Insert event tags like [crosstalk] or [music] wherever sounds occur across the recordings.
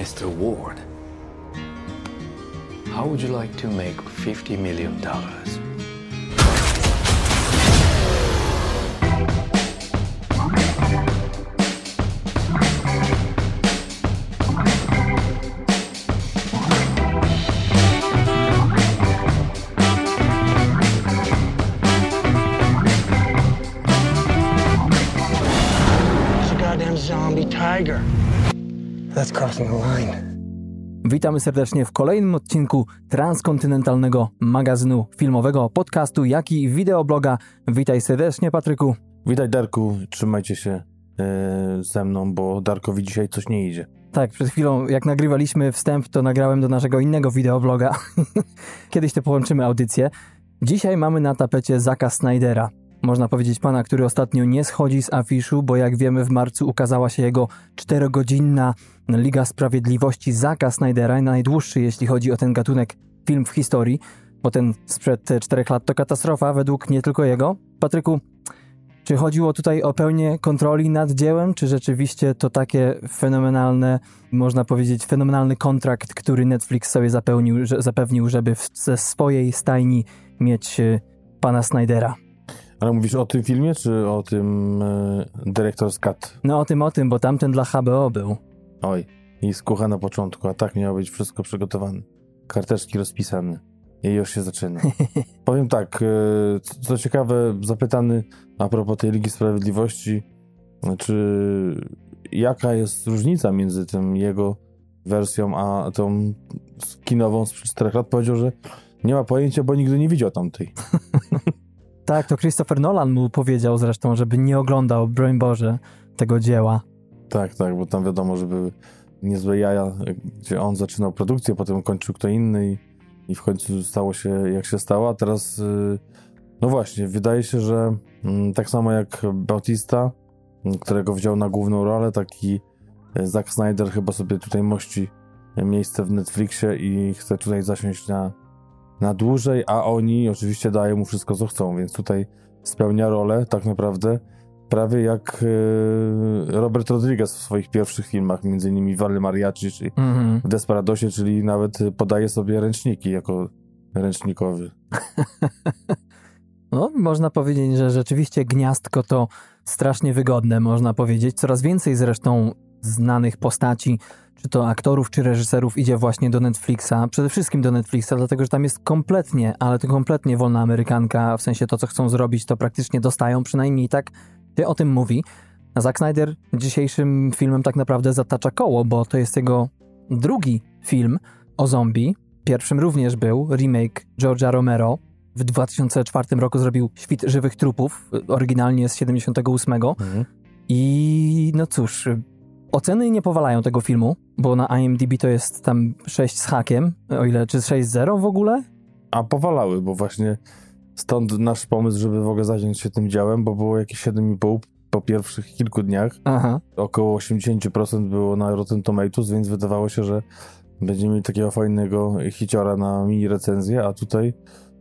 Mr. Ward, how would you like to make $50 million? Witamy serdecznie w kolejnym odcinku transkontynentalnego magazynu filmowego, podcastu, jak i wideobloga. Witaj serdecznie, Patryku. Witaj Darku, trzymajcie się e, ze mną, bo Darkowi dzisiaj coś nie idzie. Tak, przed chwilą, jak nagrywaliśmy wstęp, to nagrałem do naszego innego wideobloga. [laughs] Kiedyś to połączymy audycję. Dzisiaj mamy na tapecie Zaka Snydera. Można powiedzieć pana, który ostatnio nie schodzi z afiszu, bo jak wiemy w marcu ukazała się jego czterogodzinna Liga Sprawiedliwości Zaka Snydera, najdłuższy jeśli chodzi o ten gatunek film w historii, bo ten sprzed czterech lat to katastrofa według nie tylko jego. Patryku, czy chodziło tutaj o pełnię kontroli nad dziełem, czy rzeczywiście to takie fenomenalne, można powiedzieć, fenomenalny kontrakt, który Netflix sobie zapełnił, że, zapewnił, żeby w, ze swojej stajni mieć e, pana Snydera? Ale mówisz o tym filmie, czy o tym e, Director's Cut? No o tym, o tym, bo tamten dla HBO był. Oj, i skucha na początku, a tak miało być wszystko przygotowane. Karteczki rozpisane. I już się zaczyna. [laughs] Powiem tak, e, co- co ciekawe, zapytany a propos tej Ligi Sprawiedliwości, czy jaka jest różnica między tym jego wersją, a tą kinową sprzed 4 lat, powiedział, że nie ma pojęcia, bo nigdy nie widział tamtej. [laughs] Tak, to Christopher Nolan mu powiedział zresztą, żeby nie oglądał, broń Boże, tego dzieła. Tak, tak, bo tam wiadomo, że były niezłe jaja, gdzie on zaczynał produkcję, potem kończył kto inny i, i w końcu stało się jak się stało, a teraz y, no właśnie, wydaje się, że mm, tak samo jak Bautista, m, którego wziął na główną rolę, taki y, Zack Snyder chyba sobie tutaj mości miejsce w Netflixie i chce tutaj zasiąść na, na dłużej, a oni oczywiście dają mu wszystko, co chcą, więc tutaj spełnia rolę tak naprawdę prawie jak e, Robert Rodriguez w swoich pierwszych filmach, między innymi Valle Mariachi czy Mhm. w Desperadosie, czyli nawet podaje sobie ręczniki jako ręcznikowy. [laughs] No, można powiedzieć, że rzeczywiście gniazdko to strasznie wygodne, można powiedzieć. Coraz więcej zresztą znanych postaci, czy to aktorów, czy reżyserów idzie właśnie do Netflixa. Przede wszystkim do Netflixa, dlatego że tam jest kompletnie, ale to kompletnie wolna amerykanka, w sensie to, co chcą zrobić, to praktycznie dostają, przynajmniej tak się o tym mówi. A Zack Snyder dzisiejszym filmem tak naprawdę zatacza koło, bo to jest jego drugi film o zombie. Pierwszym również był remake George'a Romero. W 2004 roku zrobił Świt żywych trupów, oryginalnie z 78. Mhm. I no cóż, oceny nie powalają tego filmu, bo na IMDb to jest tam 6 z hakiem, o ile, czy 6-0 w ogóle? A powalały, bo właśnie stąd nasz pomysł, żeby w ogóle zająć się tym działem, bo było jakieś 7,5 po pierwszych kilku dniach. Aha. Około 80% było na Rotten Tomatoes, więc wydawało się, że będziemy mieli takiego fajnego hiciora na mini recenzję, a tutaj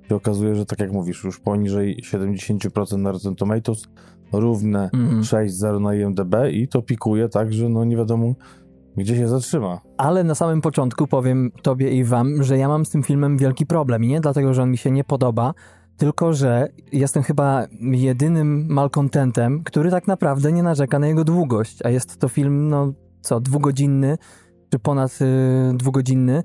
się okazuje, że tak jak mówisz, już poniżej 70% na Rotten Tomatoes, równe Mhm. 6.0 na IMDb i to pikuje tak, że no nie wiadomo gdzie się zatrzyma. Ale na samym początku powiem tobie i wam, że ja mam z tym filmem wielki problem. I nie dlatego, że on mi się nie podoba, tylko że jestem chyba jedynym malcontentem, który tak naprawdę nie narzeka na jego długość. A jest to film, no co, dwugodzinny, czy ponad y, dwugodzinny.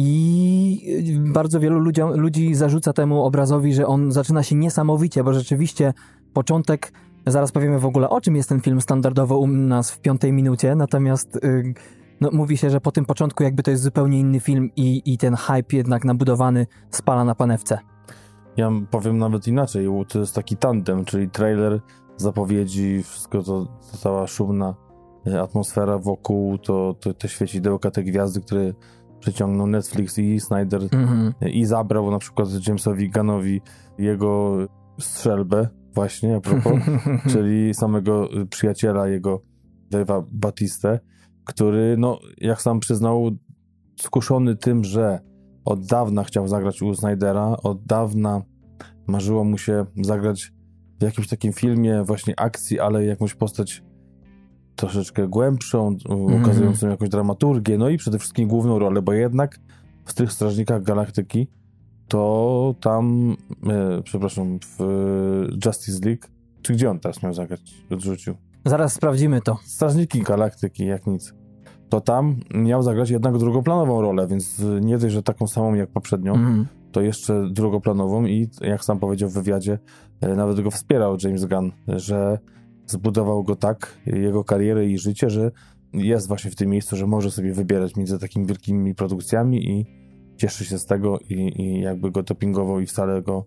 I y, bardzo wielu ludziom, ludzi zarzuca temu obrazowi, że on zaczyna się niesamowicie, bo rzeczywiście początek, zaraz powiemy w ogóle o czym jest ten film standardowo u nas w piątej minucie, natomiast y, no, mówi się, że po tym początku jakby to jest zupełnie inny film i, i ten hype jednak nabudowany spala na panewce. Ja powiem nawet inaczej, to jest taki tandem, czyli trailer, zapowiedzi, wszystko to, to cała szumna e, atmosfera wokół, to, to te świecidełka, te gwiazdy, które przyciągnął Netflix i Snyder Mhm. i zabrał na przykład Jamesowi Ganowi jego strzelbę właśnie, a propos, [laughs] czyli samego przyjaciela jego, Dave'a Batistę, który, no, jak sam przyznał, skuszony tym, że od dawna chciał zagrać u Snydera, od dawna marzyło mu się zagrać w jakimś takim filmie właśnie akcji, ale jakąś postać troszeczkę głębszą, mm. ukazującą jakąś dramaturgię, no i przede wszystkim główną rolę, bo jednak w tych Strażnikach Galaktyki to tam, e, przepraszam, w Justice League, czy gdzie on teraz miał zagrać? Odrzucił. Zaraz sprawdzimy to. Strażniki Galaktyki, jak nic. To tam miał zagrać jednak drugoplanową rolę, więc nie dość, że taką samą jak poprzednią, mm. to jeszcze drugoplanową i jak sam powiedział w wywiadzie, e, nawet go wspierał James Gunn, że zbudował go tak, jego karierę i życie, że jest właśnie w tym miejscu, że może sobie wybierać między takimi wielkimi produkcjami i cieszy się z tego i, i jakby go dopingował i wcale go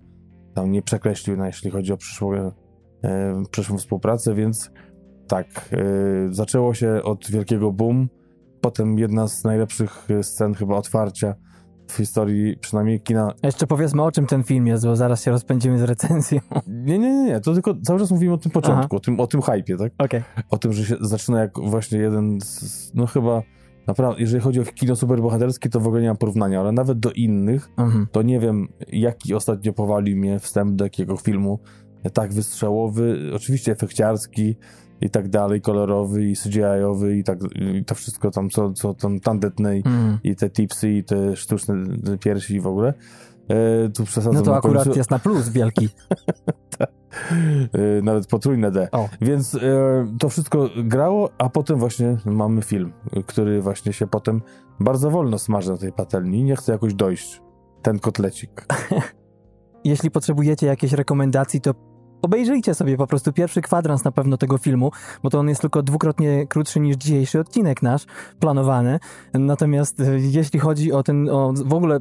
tam nie przekreślił, na, jeśli chodzi o przyszłą, e, przyszłą współpracę, więc tak, e, zaczęło się od wielkiego boom, potem jedna z najlepszych scen chyba otwarcia w historii przynajmniej kina. Jeszcze powiedzmy o czym ten film jest, bo zaraz się rozpędzimy z recenzją. [laughs] Nie, nie, nie, nie. to tylko cały czas mówimy o tym początku, o tym, o tym hypie, tak? Okay. O tym, że się zaczyna jak właśnie jeden z, no chyba naprawdę, jeżeli chodzi o kino superbohaterskie, to w ogóle nie mam porównania, ale nawet do innych, mhm. to nie wiem, jaki ostatnio powalił mnie wstęp do jakiego filmu tak wystrzałowy, oczywiście efekciarski, i tak dalej, kolorowy i CGI-owy i tak i to wszystko tam, co, co tam tandetnej mm. i te tipsy i te sztuczne piersi w ogóle. E, tu przesadzam No to akurat końcu. jest na plus wielki. [laughs] e, nawet potrójne D. O. Więc e, to wszystko grało, a potem właśnie mamy film, który właśnie się potem bardzo wolno smaży na tej patelni. Nie chce jakoś dojść. Ten kotlecik. [laughs] Jeśli potrzebujecie jakiejś rekomendacji, to obejrzyjcie sobie po prostu pierwszy kwadrans na pewno tego filmu, bo to on jest tylko dwukrotnie krótszy niż dzisiejszy odcinek nasz, planowany. Natomiast e, jeśli chodzi o ten, o w ogóle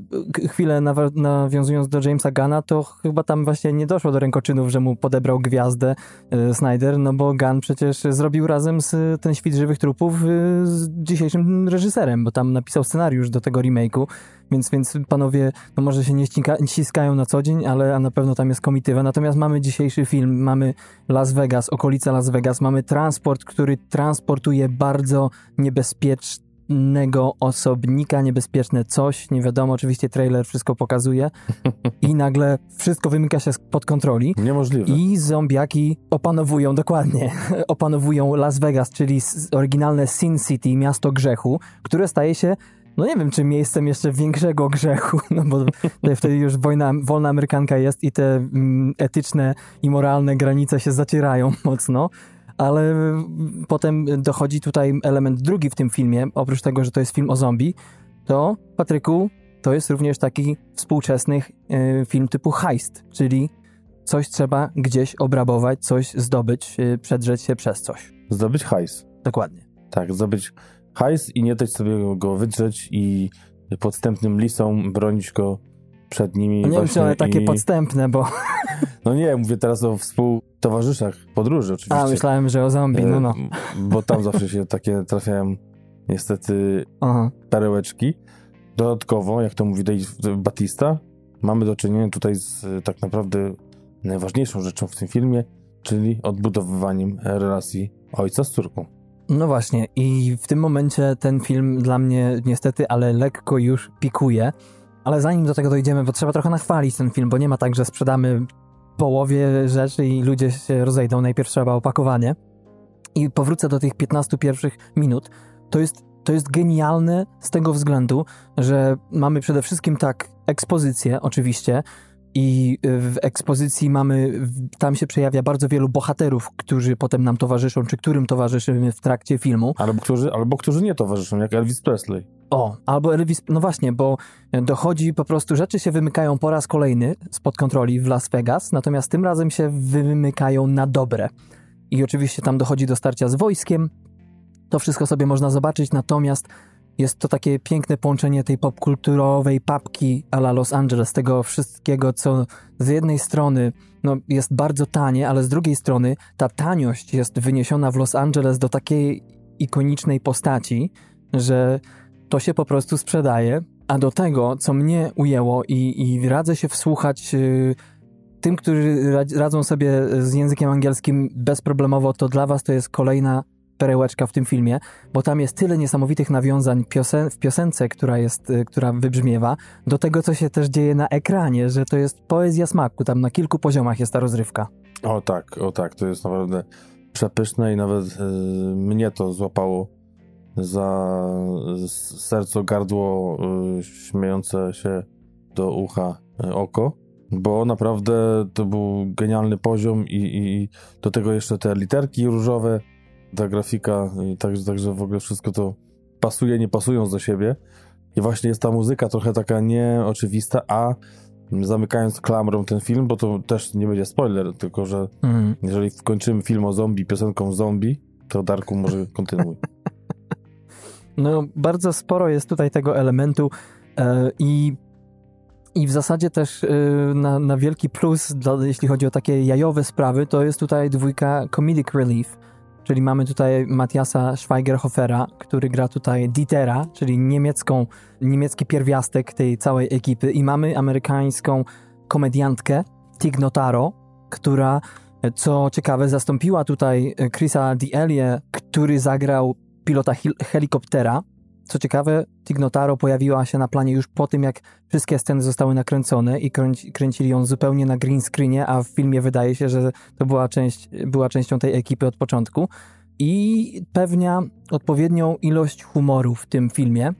chwilę nawiązując do Jamesa Gana, to chyba tam właśnie nie doszło do rękoczynów, że mu podebrał gwiazdę e, Snyder, no bo Gunn przecież zrobił razem z ten Świt Żywych Trupów e, z dzisiejszym reżyserem, bo tam napisał scenariusz do tego remake'u, więc, więc panowie, no może się nie ściska, ściskają na co dzień, ale a na pewno tam jest komitywa. Natomiast mamy dzisiejszy film, mamy Las Vegas, okolica Las Vegas, mamy transport, który transportuje bardzo niebezpiecznego osobnika, niebezpieczne coś, nie wiadomo, oczywiście trailer wszystko pokazuje [laughs] i nagle wszystko wymyka się spod kontroli. Niemożliwe. I zombiaki opanowują, dokładnie, [laughs] opanowują Las Vegas, czyli oryginalne Sin City, miasto grzechu, które staje się no nie wiem, czy miejscem jeszcze większego grzechu, [laughs] no bo wtedy już wojna, wolna amerykanka jest i te mm, etyczne i moralne granice się zacierają [laughs] mocno, ale potem dochodzi tutaj element drugi w tym filmie, oprócz tego, że to jest film o zombie, to Patryku, to jest również taki współczesny y, film typu heist, czyli coś trzeba gdzieś obrabować, coś zdobyć, y, przedrzeć się przez coś. Zdobyć hajs. Dokładnie. Tak, zdobyć hajs i nie dać sobie go wydrzeć i podstępnym lisom bronić go przed nimi. No nie wiem, one takie i... podstępne, bo... [laughs] No nie, mówię teraz o współtowarzyszach podróży oczywiście. A, myślałem, że o zombie, no no. Bo tam zawsze się takie trafiają niestety Aha. perełeczki. Dodatkowo, jak to mówi Dave Batista, mamy do czynienia tutaj z tak naprawdę najważniejszą rzeczą w tym filmie, czyli odbudowywaniem relacji ojca z córką. No właśnie, i w tym momencie ten film dla mnie niestety, ale lekko już pikuje. Ale zanim do tego dojdziemy, bo trzeba trochę nachwalić ten film, bo nie ma tak, że sprzedamy połowie rzeczy i ludzie się rozejdą. Najpierw trzeba opakowanie. I powrócę do tych 15 pierwszych minut. To jest, to jest genialne z tego względu, że mamy przede wszystkim tak ekspozycję, oczywiście, i w ekspozycji mamy, tam się przejawia bardzo wielu bohaterów, którzy potem nam towarzyszą, czy którym towarzyszymy w trakcie filmu. Albo którzy, albo którzy nie towarzyszą, jak Elvis Presley. O, albo Elvis, no właśnie, bo dochodzi po prostu, rzeczy się wymykają po raz kolejny spod kontroli w Las Vegas, natomiast tym razem się wymykają na dobre. I oczywiście tam dochodzi do starcia z wojskiem. To wszystko sobie można zobaczyć, natomiast jest to takie piękne połączenie tej popkulturowej papki a la Los Angeles, tego wszystkiego, co z jednej strony no, jest bardzo tanie, ale z drugiej strony ta taniość jest wyniesiona w Los Angeles do takiej ikonicznej postaci, że to się po prostu sprzedaje. A do tego, co mnie ujęło i, i radzę się wsłuchać yy, tym, którzy radzą sobie z językiem angielskim bezproblemowo, to dla was to jest kolejna perełeczka w tym filmie, bo tam jest tyle niesamowitych nawiązań piosen w piosence, która jest, y, która wybrzmiewa, do tego, co się też dzieje na ekranie, że to jest poezja smaku, tam na kilku poziomach jest ta rozrywka. O tak, o tak, to jest naprawdę przepyszne i nawet y, mnie to złapało za serce, gardło, y, śmiejące się do ucha y, oko, bo naprawdę to był genialny poziom i, i do tego jeszcze te literki różowe, ta grafika, także, także w ogóle wszystko to pasuje, nie pasując do siebie. I właśnie jest ta muzyka trochę taka nieoczywista, a zamykając klamrą ten film, bo to też nie będzie spoiler, tylko że Mhm. jeżeli wkończymy film o zombie piosenką zombie, to Darku może kontynuuj. [laughs] No, bardzo sporo jest tutaj tego elementu e, i, i w zasadzie też e, na, na wielki plus, dla, jeśli chodzi o takie jajowe sprawy, to jest tutaj dwójka Comedic Relief, czyli mamy tutaj Matthiasa Schweigerhofera, który gra tutaj Dietera, czyli niemiecką, niemiecki pierwiastek tej całej ekipy i mamy amerykańską komediantkę Tig Notaro, która co ciekawe, zastąpiła tutaj Chrisa D'Elie, który zagrał pilota hel- helikoptera. Co ciekawe, Tignotaro pojawiła się na planie już po tym, jak wszystkie sceny zostały nakręcone i kręci, kręcili ją zupełnie na green screenie, a w filmie wydaje się, że to była, część, była częścią tej ekipy od początku. I pewnia odpowiednią ilość humoru w tym filmie.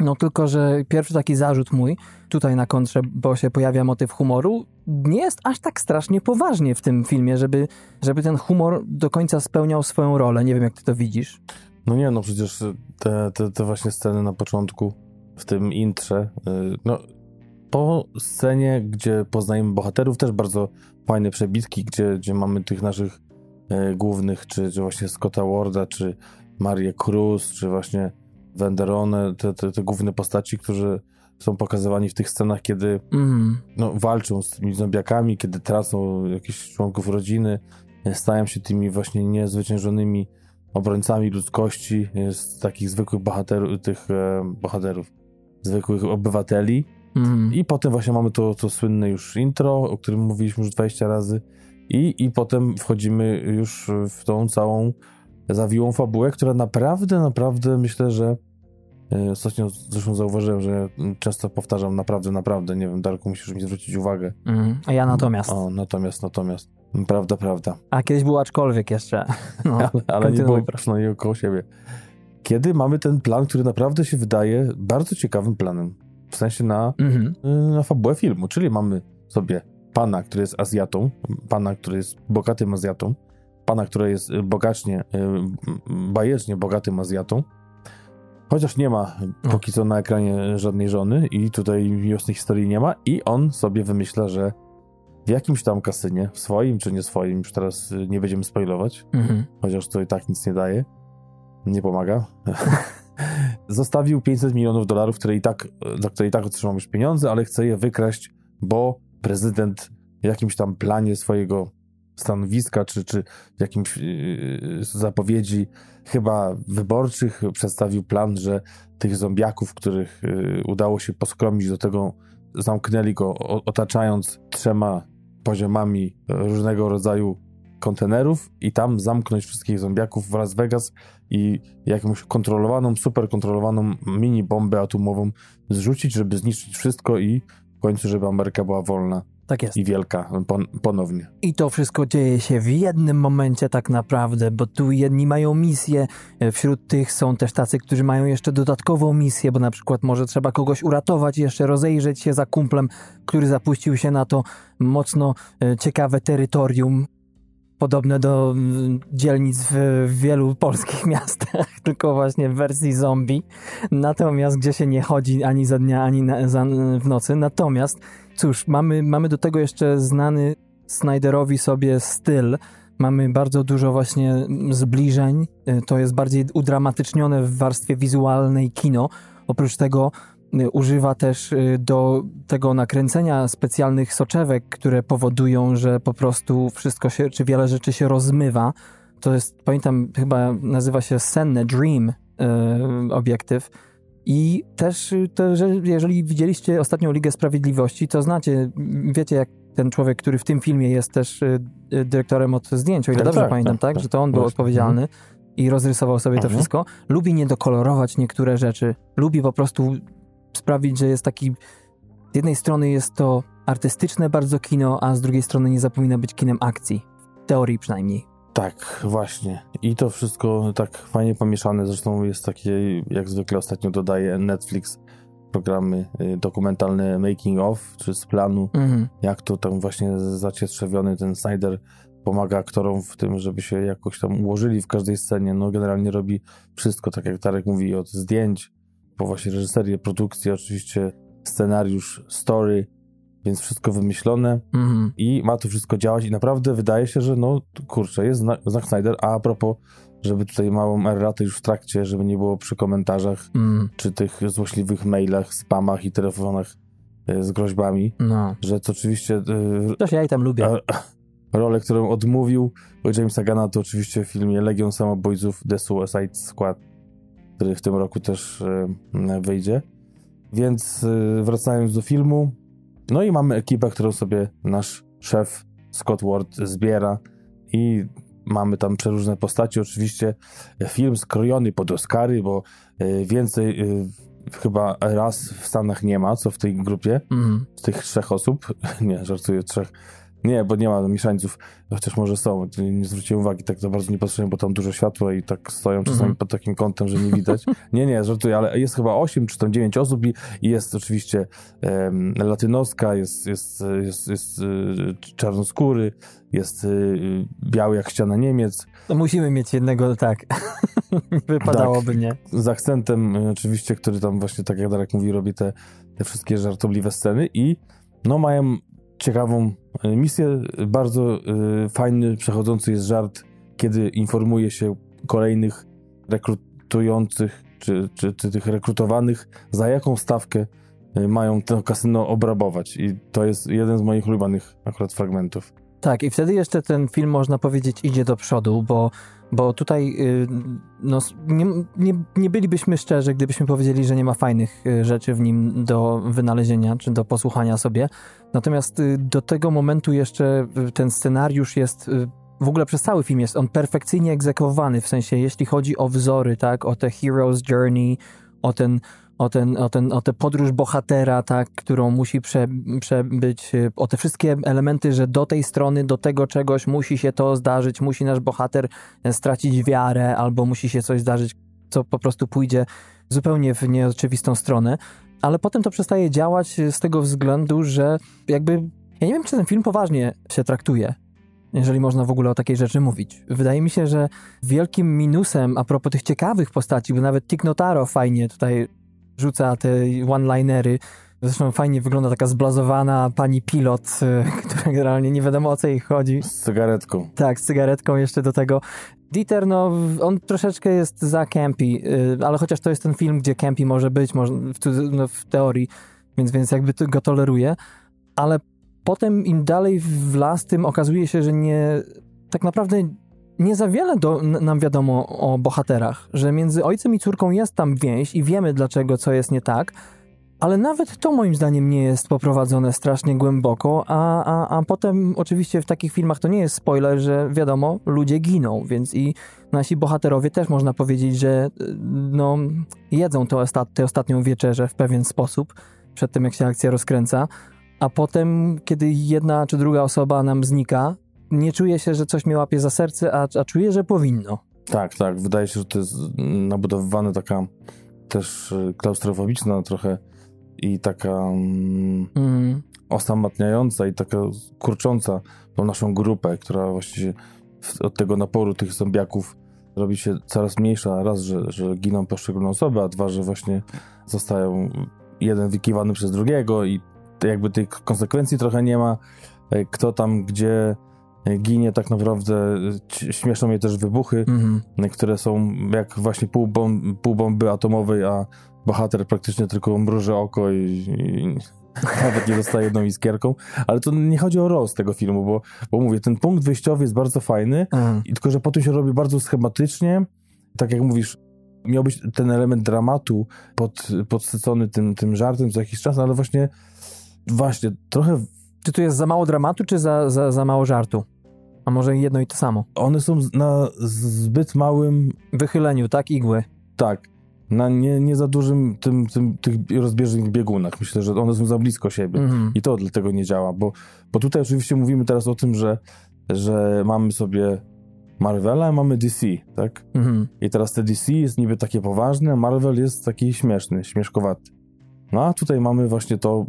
No tylko, że pierwszy taki zarzut mój, tutaj na kontrze, bo się pojawia motyw humoru, nie jest aż tak strasznie poważnie w tym filmie, żeby, żeby ten humor do końca spełniał swoją rolę. Nie wiem, jak ty to widzisz. No nie, no przecież te, te, te właśnie sceny na początku, w tym intrze, y, no po scenie, gdzie poznajemy bohaterów, też bardzo fajne przebitki, gdzie, gdzie mamy tych naszych e, głównych, czy, czy właśnie Scotta Warda, czy Marię Cruz, czy właśnie Wenderone, te, te, te główne postaci, którzy są pokazywani w tych scenach, kiedy Mm. no, walczą z tymi zombiakami, kiedy tracą jakichś członków rodziny, stają się tymi właśnie niezwyciężonymi obrońcami ludzkości, z takich zwykłych bohaterów, tych e, bohaterów, zwykłych obywateli. Mm. I potem właśnie mamy to, to słynne już intro, o którym mówiliśmy już 20 razy. I, I potem wchodzimy już w tą całą zawiłą fabułę, która naprawdę, naprawdę myślę, że e, ostatnio zresztą zauważyłem, że często powtarzam naprawdę, naprawdę, nie wiem, Darku, musisz mi zwrócić uwagę. Mm. A ja natomiast. O, natomiast, natomiast, prawda, prawda. A kiedyś był aczkolwiek jeszcze. [laughs] No, Ale, ale nie było proszę. przynajmniej koło siebie. Kiedy mamy ten plan, który naprawdę się wydaje bardzo ciekawym planem, w sensie na Mhm. y, na fabułę filmu, czyli mamy sobie pana, który jest Azjatą, pana, który jest bogatym Azjatą, pana, który jest y, bogacznie, y, bajecznie bogatym Azjatą, chociaż nie ma póki co na ekranie żadnej żony i tutaj miłosnej historii nie ma i on sobie wymyśla, że jakimś tam kasynie, swoim czy nie swoim, już teraz y, nie będziemy spoilować, Mhm. chociaż to i tak nic nie daje, nie pomaga. [laughs] Zostawił 500 milionów dolarów, które i tak, za które i tak otrzymał już pieniądze, ale chce je wykraść, bo prezydent w jakimś tam planie swojego stanowiska, czy, czy jakimś yy, zapowiedzi chyba wyborczych przedstawił plan, że tych zombiaków, których yy, udało się poskromić do tego, zamknęli go, o, otaczając trzema poziomami różnego rodzaju kontenerów i tam zamknąć wszystkich zombiaków w Las Vegas i jakąś kontrolowaną, super kontrolowaną mini bombę atomową zrzucić, żeby zniszczyć wszystko i w końcu, żeby Ameryka była wolna Tak jest. i wielka pon ponownie. I to wszystko dzieje się w jednym momencie tak naprawdę, bo tu jedni mają misję, e, wśród tych są też tacy, którzy mają jeszcze dodatkową misję, bo na przykład może trzeba kogoś uratować, jeszcze rozejrzeć się za kumplem, który zapuścił się na to mocno e, ciekawe terytorium, podobne do mm, dzielnic w wielu polskich [laughs] miastach, tylko właśnie w wersji zombie. Natomiast gdzie się nie chodzi ani za dnia, ani na, za, w nocy. Natomiast cóż, mamy, mamy do tego jeszcze znany Snyderowi sobie styl. Mamy bardzo dużo właśnie zbliżeń. Y, To jest bardziej udramatycznione w warstwie wizualnej kino. Oprócz tego używa też y, do tego nakręcenia specjalnych soczewek, które powodują, że po prostu wszystko się, czy wiele rzeczy się rozmywa. To jest, pamiętam, chyba nazywa się Senne Dream y, obiektyw. I też, y, to, że jeżeli widzieliście ostatnią Ligę Sprawiedliwości, to znacie, wiecie jak ten człowiek, który w tym filmie jest też y, y, dyrektorem od zdjęć, o ile Tak, dobrze tak, pamiętam, tak, tak, tak. że to on był Właśnie. odpowiedzialny i rozrysował sobie to Mhm. wszystko. Lubi niedokolorować niektóre rzeczy. Lubi po prostu sprawić, że jest taki... Z jednej strony jest to artystyczne bardzo kino, a z drugiej strony nie zapomina być kinem akcji. W teorii przynajmniej. Tak, właśnie. I to wszystko tak fajnie pomieszane. Zresztą jest takie, jak zwykle ostatnio dodaje Netflix programy y, dokumentalne making of, czy z planu, Mhm. jak to tam właśnie zacietrzewiony ten Snyder pomaga aktorom w tym, żeby się jakoś tam ułożyli w każdej scenie. No generalnie robi wszystko, tak jak Tarek mówi, od zdjęć, po właśnie reżyserię, produkcję, oczywiście scenariusz, story, więc wszystko wymyślone Mhm. i ma to wszystko działać i naprawdę wydaje się, że no kurczę, jest znak, Zack Snyder, a a propos, żeby tutaj małą erratę już w trakcie, żeby nie było przy komentarzach, Mm. czy tych złośliwych mailach, spamach i telefonach e, z groźbami, No. że to oczywiście Coś ja i tam lubię. rolę, którą odmówił Jamesa Gana, to oczywiście w filmie Legion Samobójców The Suicide Squad, który w tym roku też e, wyjdzie. Więc e, wracając do filmu, no i mamy ekipę, którą sobie nasz szef Scott Ward zbiera i mamy tam przeróżne postacie. Oczywiście film skrojony pod Oscary, bo e, więcej chyba raz w Stanach nie ma, co w tej grupie Mhm. z tych trzech osób. [laughs] Nie, żartuję, trzech. Nie, bo nie ma mieszańców, chociaż może są. Nie zwróciłem uwagi, tak za bardzo nie patrzyłem, bo tam dużo światła i tak stoją czasami Mhm. pod takim kątem, że nie widać. [laughs] Nie, nie, żartuję, ale jest chyba 8 czy tam 9 osób i, i jest oczywiście em, latynoska, jest, jest, jest, jest, y, czarnoskóry, jest y, biały jak ściana Niemiec, To musimy mieć jednego, tak. [laughs] Wypadałoby nie. z akcentem y, oczywiście, który tam właśnie, tak jak Darek mówi, robi te, te wszystkie żartobliwe sceny i no mają ciekawą y, misję. Bardzo y, fajny, przechodzący jest żart, kiedy informuje się kolejnych rekrutujących, czy, czy, czy tych rekrutowanych, za jaką stawkę y, mają to kasyno obrabować. I to jest jeden z moich ulubionych akurat fragmentów. Tak, i wtedy jeszcze ten film, można powiedzieć, idzie do przodu, bo, bo tutaj y, no, nie, nie, nie bylibyśmy szczerzy, gdybyśmy powiedzieli, że nie ma fajnych y, rzeczy w nim do wynalezienia czy do posłuchania sobie. Natomiast y, do tego momentu jeszcze ten scenariusz jest. W ogóle przez cały film jest on perfekcyjnie egzekwowany, w sensie jeśli chodzi o wzory, tak, o te Hero's Journey, o ten, o, ten, o, ten, o tę podróż bohatera, tak, którą musi prze, przebyć, y, o te wszystkie elementy, że do tej strony, do tego czegoś musi się to zdarzyć, musi nasz bohater e, stracić wiarę, albo musi się coś zdarzyć, co po prostu pójdzie zupełnie w nieoczywistą stronę. Ale potem to przestaje działać y, z tego względu, że jakby. Ja nie wiem, czy ten film poważnie się traktuje jeżeli można w ogóle o takiej rzeczy mówić. Wydaje mi się, że wielkim minusem a propos tych ciekawych postaci, bo nawet Tick Notaro fajnie tutaj rzuca te one-linery. Zresztą fajnie wygląda taka zblazowana pani pilot, y, [laughs] która generalnie nie wiadomo o co jej chodzi. Z cygaretką. Tak, z cygaretką jeszcze do tego. Dieter, no, on troszeczkę jest za campy, y, ale chociaż to jest ten film, gdzie campy może być, może w, no, w teorii, więc, więc jakby to go toleruje, ale potem im dalej w las, tym okazuje się, że nie, tak naprawdę nie za wiele do, nam wiadomo o bohaterach, że między ojcem i córką jest tam więź i wiemy dlaczego, co jest nie tak, ale nawet to moim zdaniem nie jest poprowadzone strasznie głęboko, a, a, a potem oczywiście w takich filmach to nie jest spoiler, że wiadomo, ludzie giną, więc i nasi bohaterowie też można powiedzieć, że y, no, jedzą tę ostatnią wieczerzę w pewien sposób przed tym, jak się akcja rozkręca, a potem, kiedy jedna czy druga osoba nam znika, nie czuje się, że coś mnie łapie za serce, a, a czuje, że powinno. Tak, tak. Wydaje się, że to jest nabudowywana taka też y, klaustrofobiczna trochę i taka mm, Mm, osamotniająca i taka kurcząca tą naszą grupę, która właściwie od tego naporu tych zombiaków robi się coraz mniejsza. Raz, że, że giną poszczególne osoby, a dwa, że właśnie zostają jeden wykiwany przez drugiego i jakby tych konsekwencji trochę nie ma. E, Kto tam gdzie ginie tak naprawdę. e, Śmieszą mnie też wybuchy, mhm. które są jak właśnie pół, bom- pół bomby atomowej, a bohater praktycznie tylko mruży oko i, i [laughs] nawet nie dostaje jedną iskierką. Ale to nie chodzi o roz tego filmu, bo, bo mówię, ten punkt wyjściowy jest bardzo fajny, Mhm. i tylko że potem się robi bardzo schematycznie. Tak jak mówisz, miał być ten element dramatu pod, podsycony tym, tym żartem co jakiś czas, ale właśnie właśnie trochę Czy tu jest za mało dramatu, czy za, za, za mało żartu? A może jedno i to samo? one są na zbyt małym Wychyleniu, tak? Igły. Tak. Na nie, nie za dużym tym, tym, tych rozbieżnych biegunach. Myślę, że one są za blisko siebie. Mhm. I to dlatego nie działa, bo, bo tutaj oczywiście mówimy teraz o tym, że, że mamy sobie Marvela, mamy DC, tak? Mhm. I teraz te DC jest niby takie poważne, a Marvel jest taki śmieszny, śmieszkowaty. No a tutaj mamy właśnie to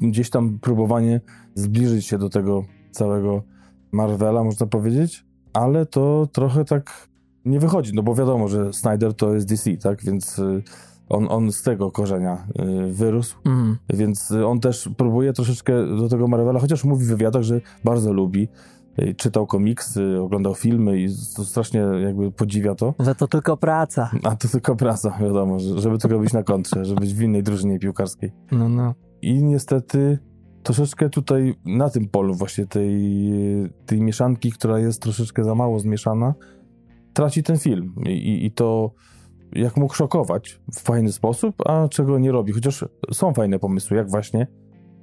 gdzieś tam próbowanie zbliżyć się do tego całego Marvela, można powiedzieć, ale to trochę tak nie wychodzi, no bo wiadomo, że Snyder to jest DC, tak? Więc y, on, on z tego korzenia y, wyrósł, Mhm. więc y, on też próbuje troszeczkę do tego Marvela, chociaż mówi w wywiadach, że bardzo lubi. Czytał komiksy, oglądał filmy i to strasznie jakby podziwia to. Że to tylko praca. A to tylko praca, wiadomo, że- żeby tylko być na kontrze, żeby być w innej drużynie piłkarskiej. No, no. I niestety troszeczkę tutaj na tym polu właśnie tej, tej mieszanki, która jest troszeczkę za mało zmieszana, traci ten film. I, i- i to jak mógł szokować w fajny sposób, a czego nie robi. Chociaż są fajne pomysły, jak właśnie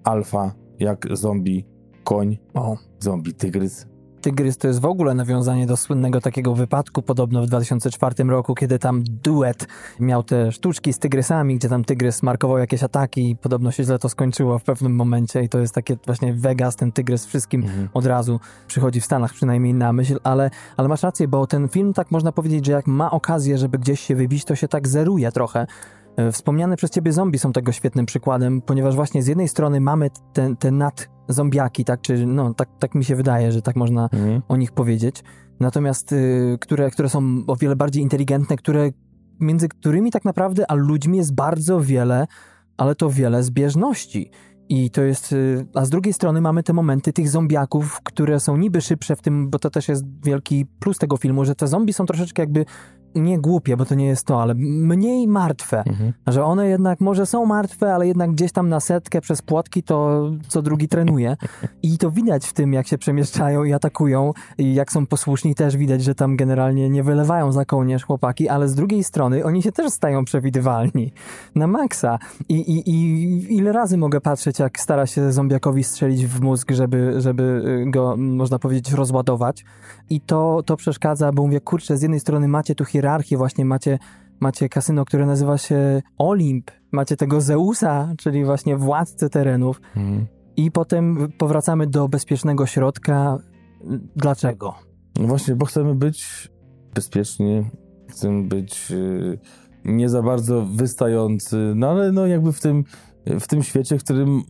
alfa, jak zombie, koń, O. zombie, tygrys. Tygrys to jest w ogóle nawiązanie do słynnego takiego wypadku podobno w 2004 roku, kiedy tam duet miał te sztuczki z tygrysami, gdzie tam tygrys markował jakieś ataki i podobno się źle to skończyło w pewnym momencie i to jest takie właśnie Vegas, ten tygrys wszystkim od razu przychodzi w Stanach przynajmniej na myśl, ale, ale masz rację, bo ten film tak można powiedzieć, że jak ma okazję, żeby gdzieś się wybić, to się tak zeruje trochę. E, Wspomniane przez ciebie zombie są tego świetnym przykładem, ponieważ właśnie z jednej strony mamy te, te nadzombiaki, tak, czy no, tak, tak mi się wydaje, że tak można Mhm. o nich powiedzieć. Natomiast y, które, które są o wiele bardziej inteligentne, które między którymi tak naprawdę, a ludźmi jest bardzo wiele, ale to wiele zbieżności. I to jest. y, A z drugiej strony mamy te momenty tych zombiaków, które są niby szybsze w tym, bo to też jest wielki plus tego filmu, że te zombie są troszeczkę jakby nie głupie, bo to nie jest to, ale mniej martwe. Mhm. Że one jednak może są martwe, ale jednak gdzieś tam na setkę przez płotki to co drugi trenuje. I to widać w tym, jak się przemieszczają i atakują i jak są posłuszni też widać, że tam generalnie nie wylewają za kołnierz chłopaki, ale z drugiej strony oni się też stają przewidywalni. Na maksa. I, i, i ile razy mogę patrzeć, jak stara się zombiakowi strzelić w mózg, żeby, żeby y, go, można powiedzieć, rozładować. I to, to przeszkadza, bo mówię, kurczę, z jednej strony macie tu hierarchię, właśnie macie macie kasyno, które nazywa się Olimp, macie tego Zeusa, czyli właśnie władcę terenów Mhm. i potem powracamy do bezpiecznego środka. Dlaczego? No właśnie, bo chcemy być bezpieczni, chcemy być y, nie za bardzo wystający, no ale no jakby w tym, w tym świecie, w którym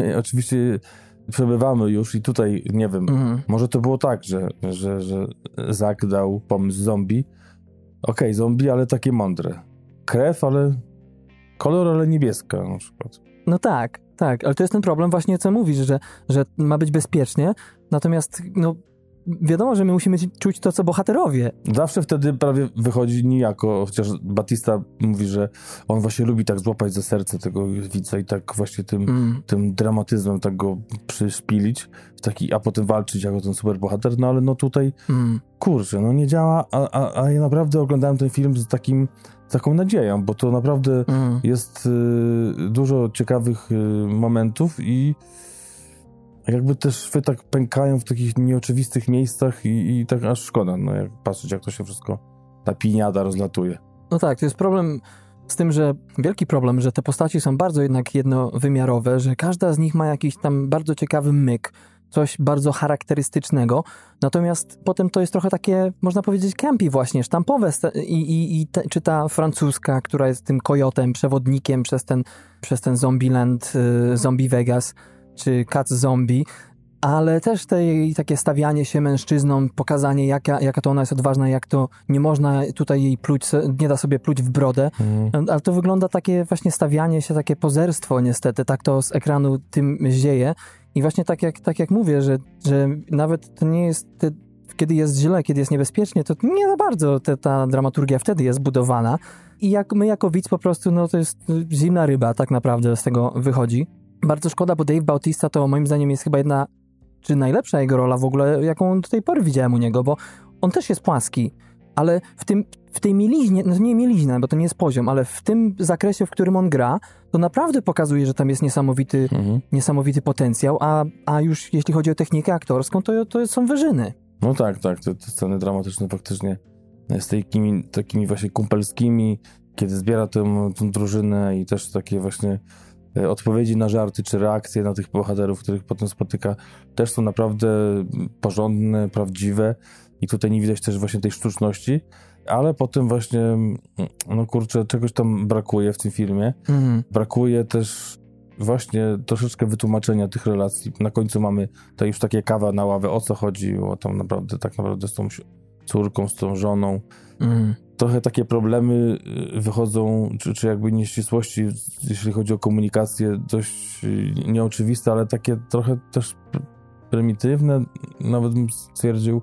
y, [laughs] oczywiście przebywamy już i tutaj, nie wiem, Mhm. może to było tak, że, że, że Zak dał pomysł zombie. Okej, zombie, ale takie mądre. Krew, ale kolor, ale niebieska na przykład. No tak, tak, ale to jest ten problem właśnie, co mówisz, że, że ma być bezpiecznie, natomiast no, wiadomo, że my musimy czuć to, co bohaterowie. Zawsze wtedy prawie wychodzi nijako, chociaż Batista mówi, że on właśnie lubi tak złapać za serce tego widza i tak właśnie tym, Mm. tym dramatyzmem tak go przyszpilić, taki, a potem walczyć jako ten superbohater, no ale no tutaj, Mm. kurczę, no nie działa, a, a, a ja naprawdę oglądałem ten film z takim, taką nadzieją, bo to naprawdę Mm. jest y, dużo ciekawych y, momentów i jakby te szwy tak pękają w takich nieoczywistych miejscach i, i tak aż szkoda, no jak patrzeć jak to się wszystko, ta piniada rozlatuje. No tak, to jest problem z tym, że wielki problem, że te postaci są bardzo jednak jednowymiarowe, że każda z nich ma jakiś tam bardzo ciekawy myk, coś bardzo charakterystycznego, natomiast potem to jest trochę takie, można powiedzieć, campy właśnie, sztampowe i, i, i te, czy ta francuska, która jest tym kojotem, przewodnikiem przez ten, przez ten Zombieland, y, Zombie Vegas, czy Cat Zombie, ale też te jej takie stawianie się mężczyzną, pokazanie jaka, jaka to ona jest odważna, jak to nie można tutaj jej pluć, nie da sobie pluć w brodę, ale to wygląda takie właśnie stawianie się, takie pozerstwo niestety, tak to z ekranu tym zieje. I właśnie tak jak, tak jak mówię, że, że nawet to nie jest, te, kiedy jest źle, kiedy jest niebezpiecznie, to nie za bardzo te, ta dramaturgia wtedy jest budowana. I jak my jako widz po prostu, no to jest zimna ryba tak naprawdę z tego wychodzi. Bardzo szkoda, bo Dave Bautista to moim zdaniem jest chyba jedna, czy najlepsza jego rola w ogóle, jaką do tej pory widziałem u niego, bo on też jest płaski, ale w, tym, w tej mieliźnie, no nie mieliźna, bo to nie jest poziom, ale w tym zakresie, w którym on gra, to naprawdę pokazuje, że tam jest niesamowity, Mhm. niesamowity potencjał, a, a już jeśli chodzi o technikę aktorską, to, to są wyżyny. No tak, tak, te, te sceny dramatyczne faktycznie z takimi, takimi właśnie kumpelskimi, kiedy zbiera tę, tę drużynę i też takie właśnie odpowiedzi na żarty czy reakcje na tych bohaterów, których potem spotyka, też są naprawdę porządne, prawdziwe i tutaj nie widać też właśnie tej sztuczności, ale potem właśnie, mm, no kurczę, czegoś tam brakuje w tym filmie. Mhm. Brakuje też właśnie troszeczkę wytłumaczenia tych relacji. Na końcu mamy to już takie kawa na ławę, o co chodzi, o tam naprawdę, tak naprawdę z tą córką, z tą żoną. Mhm. Trochę takie problemy y, wychodzą, czy, czy jakby nieścisłości, jeśli chodzi o komunikację, dość y, nieoczywiste, ale takie trochę też pr- prymitywne, nawet bym stwierdził,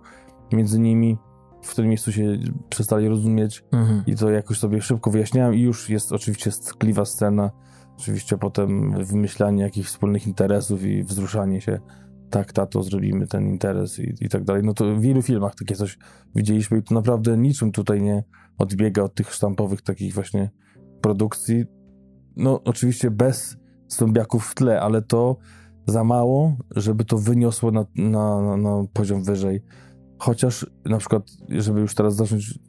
między nimi, w którym miejscu się przestali rozumieć. Mhm. i to jakoś sobie szybko wyjaśniałem. I już jest oczywiście tkliwa scena, oczywiście potem wymyślanie jakichś wspólnych interesów i wzruszanie się, tak, tato, zrobimy ten interes i, i tak dalej. No to w wielu filmach takie coś widzieliśmy i to naprawdę niczym tutaj nie odbiega od tych sztampowych takich właśnie produkcji. No oczywiście bez zombiaków w tle, ale to za mało, żeby to wyniosło na, na, na, poziom wyżej. Chociaż na przykład, żeby już teraz zacząć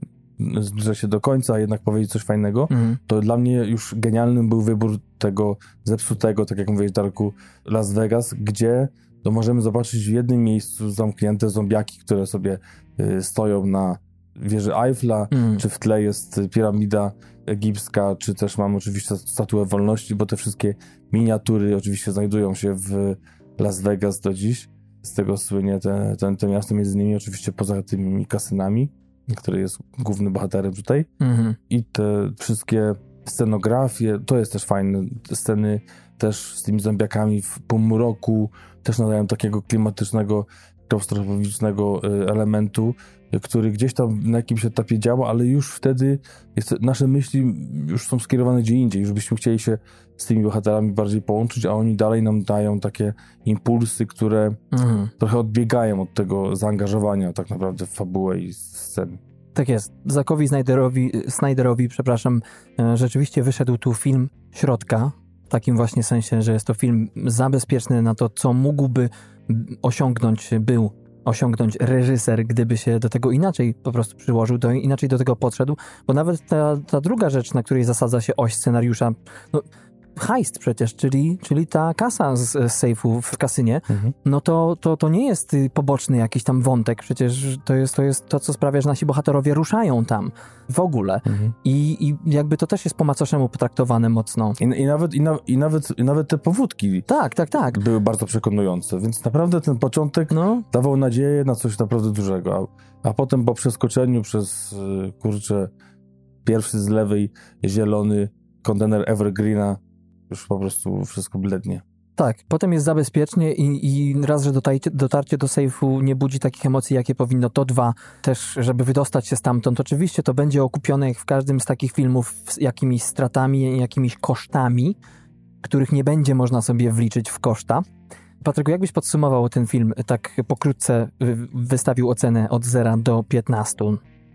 zbliżać się do końca, a jednak powiedzieć coś fajnego, Mhm. to dla mnie już genialnym był wybór tego zepsutego, tak jak mówiłeś Darku, Las Vegas, gdzie to możemy zobaczyć w jednym miejscu zamknięte zombiaki, które sobie y, stoją na wieży Eiffla, Mhm. czy w tle jest piramida egipska, czy też mamy oczywiście statuę wolności, bo te wszystkie miniatury oczywiście znajdują się w Las Vegas do dziś. Z tego słynie te, te, te miasto, między innymi oczywiście poza tymi kasynami, który jest głównym bohaterem tutaj Mhm. i te wszystkie scenografie, to jest też fajne, sceny też z tymi zombiakami w półmroku też nadają takiego klimatycznego, klaustrofobicznego y, elementu, który gdzieś tam na jakimś etapie działa, ale już wtedy jest, nasze myśli już są skierowane gdzie indziej, już byśmy chcieli się z tymi bohaterami bardziej połączyć, a oni dalej nam dają takie impulsy, które Mhm. trochę odbiegają od tego zaangażowania tak naprawdę w fabułę i sceny. Tak jest. Zakowi Snyderowi, Snyderowi, przepraszam, e, rzeczywiście wyszedł tu film środka, w takim właśnie sensie, że jest to film zabezpieczny na to, co mógłby osiągnąć, był osiągnąć reżyser, gdyby się do tego inaczej po prostu przyłożył, to inaczej do tego podszedł, bo nawet ta, ta druga rzecz, na której zasadza się oś scenariusza, no heist przecież, czyli, czyli ta kasa z, z sejfu w kasynie, Mhm. no to, to, to nie jest y, poboczny jakiś tam wątek, przecież to jest, to jest to, co sprawia, że nasi bohaterowie ruszają tam w ogóle. Mhm. I, I jakby to też jest po macoszemu potraktowane mocno. I, i, nawet, i, na, i, nawet, I nawet te powódki Tak, tak, tak. były bardzo przekonujące, więc naprawdę ten początek No, dawał nadzieję na coś naprawdę dużego, a, a potem po przeskoczeniu przez, y, kurczę, pierwszy z lewej zielony kontener Evergreena już po prostu wszystko blednie. tak. Potem jest zabezpiecznie i, i raz, że dotajcie, dotarcie do sejfu nie budzi takich emocji, jakie powinno. To dwa, też, żeby wydostać się stamtąd. Oczywiście to będzie okupione, jak w każdym z takich filmów, z jakimiś stratami, jakimiś kosztami, których nie będzie można sobie wliczyć w koszta. Patryku, jakbyś podsumował ten film, tak pokrótce wystawił ocenę od 0 do 15?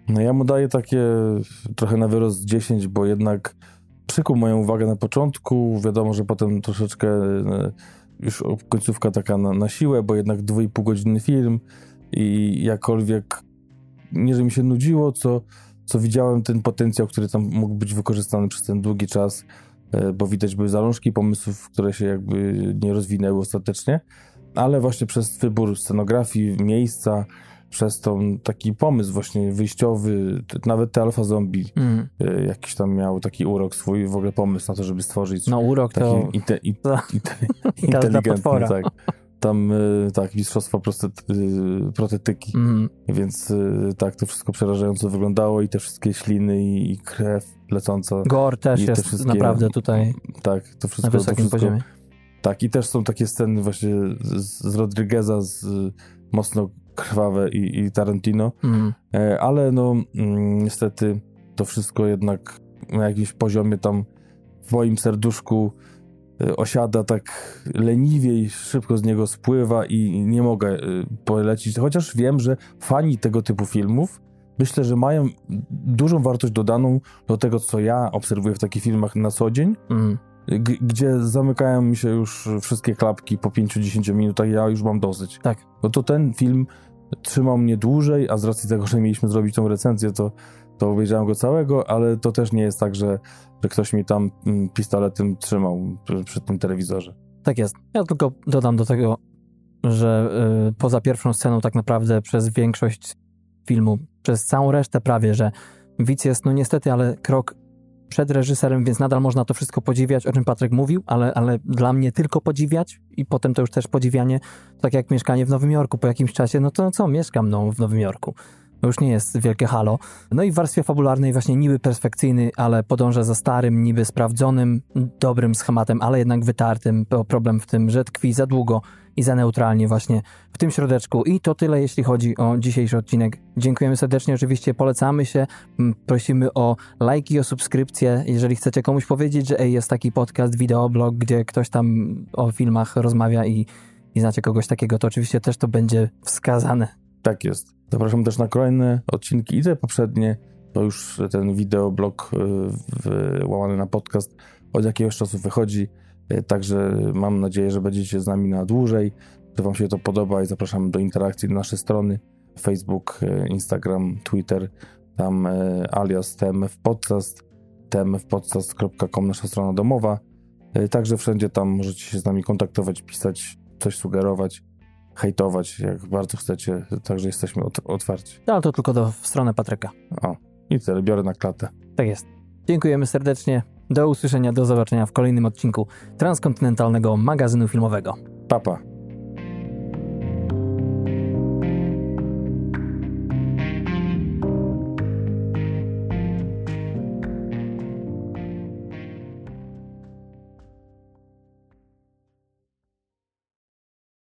No ja mu daję takie trochę na wyrost 10, bo jednak przykuł moją uwagę na początku. Wiadomo, że potem troszeczkę e, już końcówka taka na, na siłę, bo jednak 2,5 godzinny film i jakkolwiek nie, że mi się nudziło, co, co widziałem ten potencjał, który tam mógł być wykorzystany przez ten długi czas, e, bo widać były zalążki pomysłów, które się jakby nie rozwinęły ostatecznie, ale właśnie przez wybór scenografii, miejsca, przez tą taki pomysł właśnie wyjściowy, nawet te alfa zombie Mm. y, jakiś tam miał taki urok swój, w ogóle pomysł na to, żeby stworzyć No urok taki to... inte, [laughs] to- inte, [laughs] inteligentny, tak. Tam y, tak, mistrzostwo prostet, y, protetyki, Mm. więc tak, to wszystko przerażająco wyglądało i te wszystkie śliny i, i krew lecąca, Gore też jest naprawdę tutaj tak, to na wszystko, to wysokim wszystko poziomie. Tak, i też są takie sceny właśnie z, z Rodrigueza, z mocno krwawe i, i Tarantino, Mm. Ale no mm, niestety to wszystko jednak na jakimś poziomie tam w moim serduszku e, osiada tak leniwie i szybko z niego spływa i nie mogę e, polecić, chociaż wiem, że fani tego typu filmów myślę, że mają dużą wartość dodaną do tego, co ja obserwuję w takich filmach na co dzień, Mm. gdzie zamykają mi się już wszystkie klapki po 5-10 minutach, ja już mam dosyć. Tak. No to ten film trzymał mnie dłużej, a z racji tego, że mieliśmy zrobić tą recenzję, to, to obejrzałem go całego, ale to też nie jest tak, że, że ktoś mi tam mm, pistoletem trzymał przy, tym telewizorze. Tak jest. Ja tylko dodam do tego, że y, poza pierwszą sceną tak naprawdę przez większość filmu. Przez całą resztę prawie, że widz jest, no niestety, ale krok przed reżyserem, więc nadal można to wszystko podziwiać, o czym Patryk mówił, ale, ale dla mnie tylko podziwiać i potem to już też podziwianie, tak jak mieszkanie w Nowym Jorku po jakimś czasie, no to co, mieszkam no, w Nowym Jorku. To już nie jest wielkie halo. No i w warstwie fabularnej właśnie niby perspekcyjny, ale podąża za starym, niby sprawdzonym, dobrym schematem, ale jednak wytartym. Problem w tym, że tkwi za długo i za neutralnie właśnie w tym środeczku. I to tyle, jeśli chodzi o dzisiejszy odcinek. Dziękujemy serdecznie, oczywiście polecamy się, prosimy o lajki, o subskrypcję. Jeżeli chcecie komuś powiedzieć, że ej, jest taki podcast, wideoblog, gdzie ktoś tam o filmach rozmawia i, i znacie kogoś takiego, to oczywiście też to będzie wskazane. Tak jest. Zapraszam też na kolejne odcinki i te poprzednie. To już ten wideoblog y, łamany na podcast od jakiegoś czasu wychodzi. Y, także mam nadzieję, że będziecie z nami na dłużej, że Wam się to podoba i zapraszam do interakcji na nasze strony Facebook, y, Instagram, Twitter, tam alias TMF Podcast, tmfpodcast.com nasza strona domowa. Także wszędzie tam możecie się z nami kontaktować, pisać, coś sugerować hejtować, jak bardzo chcecie, także jesteśmy otwarci. No, ale to tylko do, w stronę Patryka. O, i tyle, biorę na klatę. Tak jest. Dziękujemy serdecznie. Do usłyszenia, do zobaczenia w kolejnym odcinku transkontynentalnego magazynu filmowego. Papa.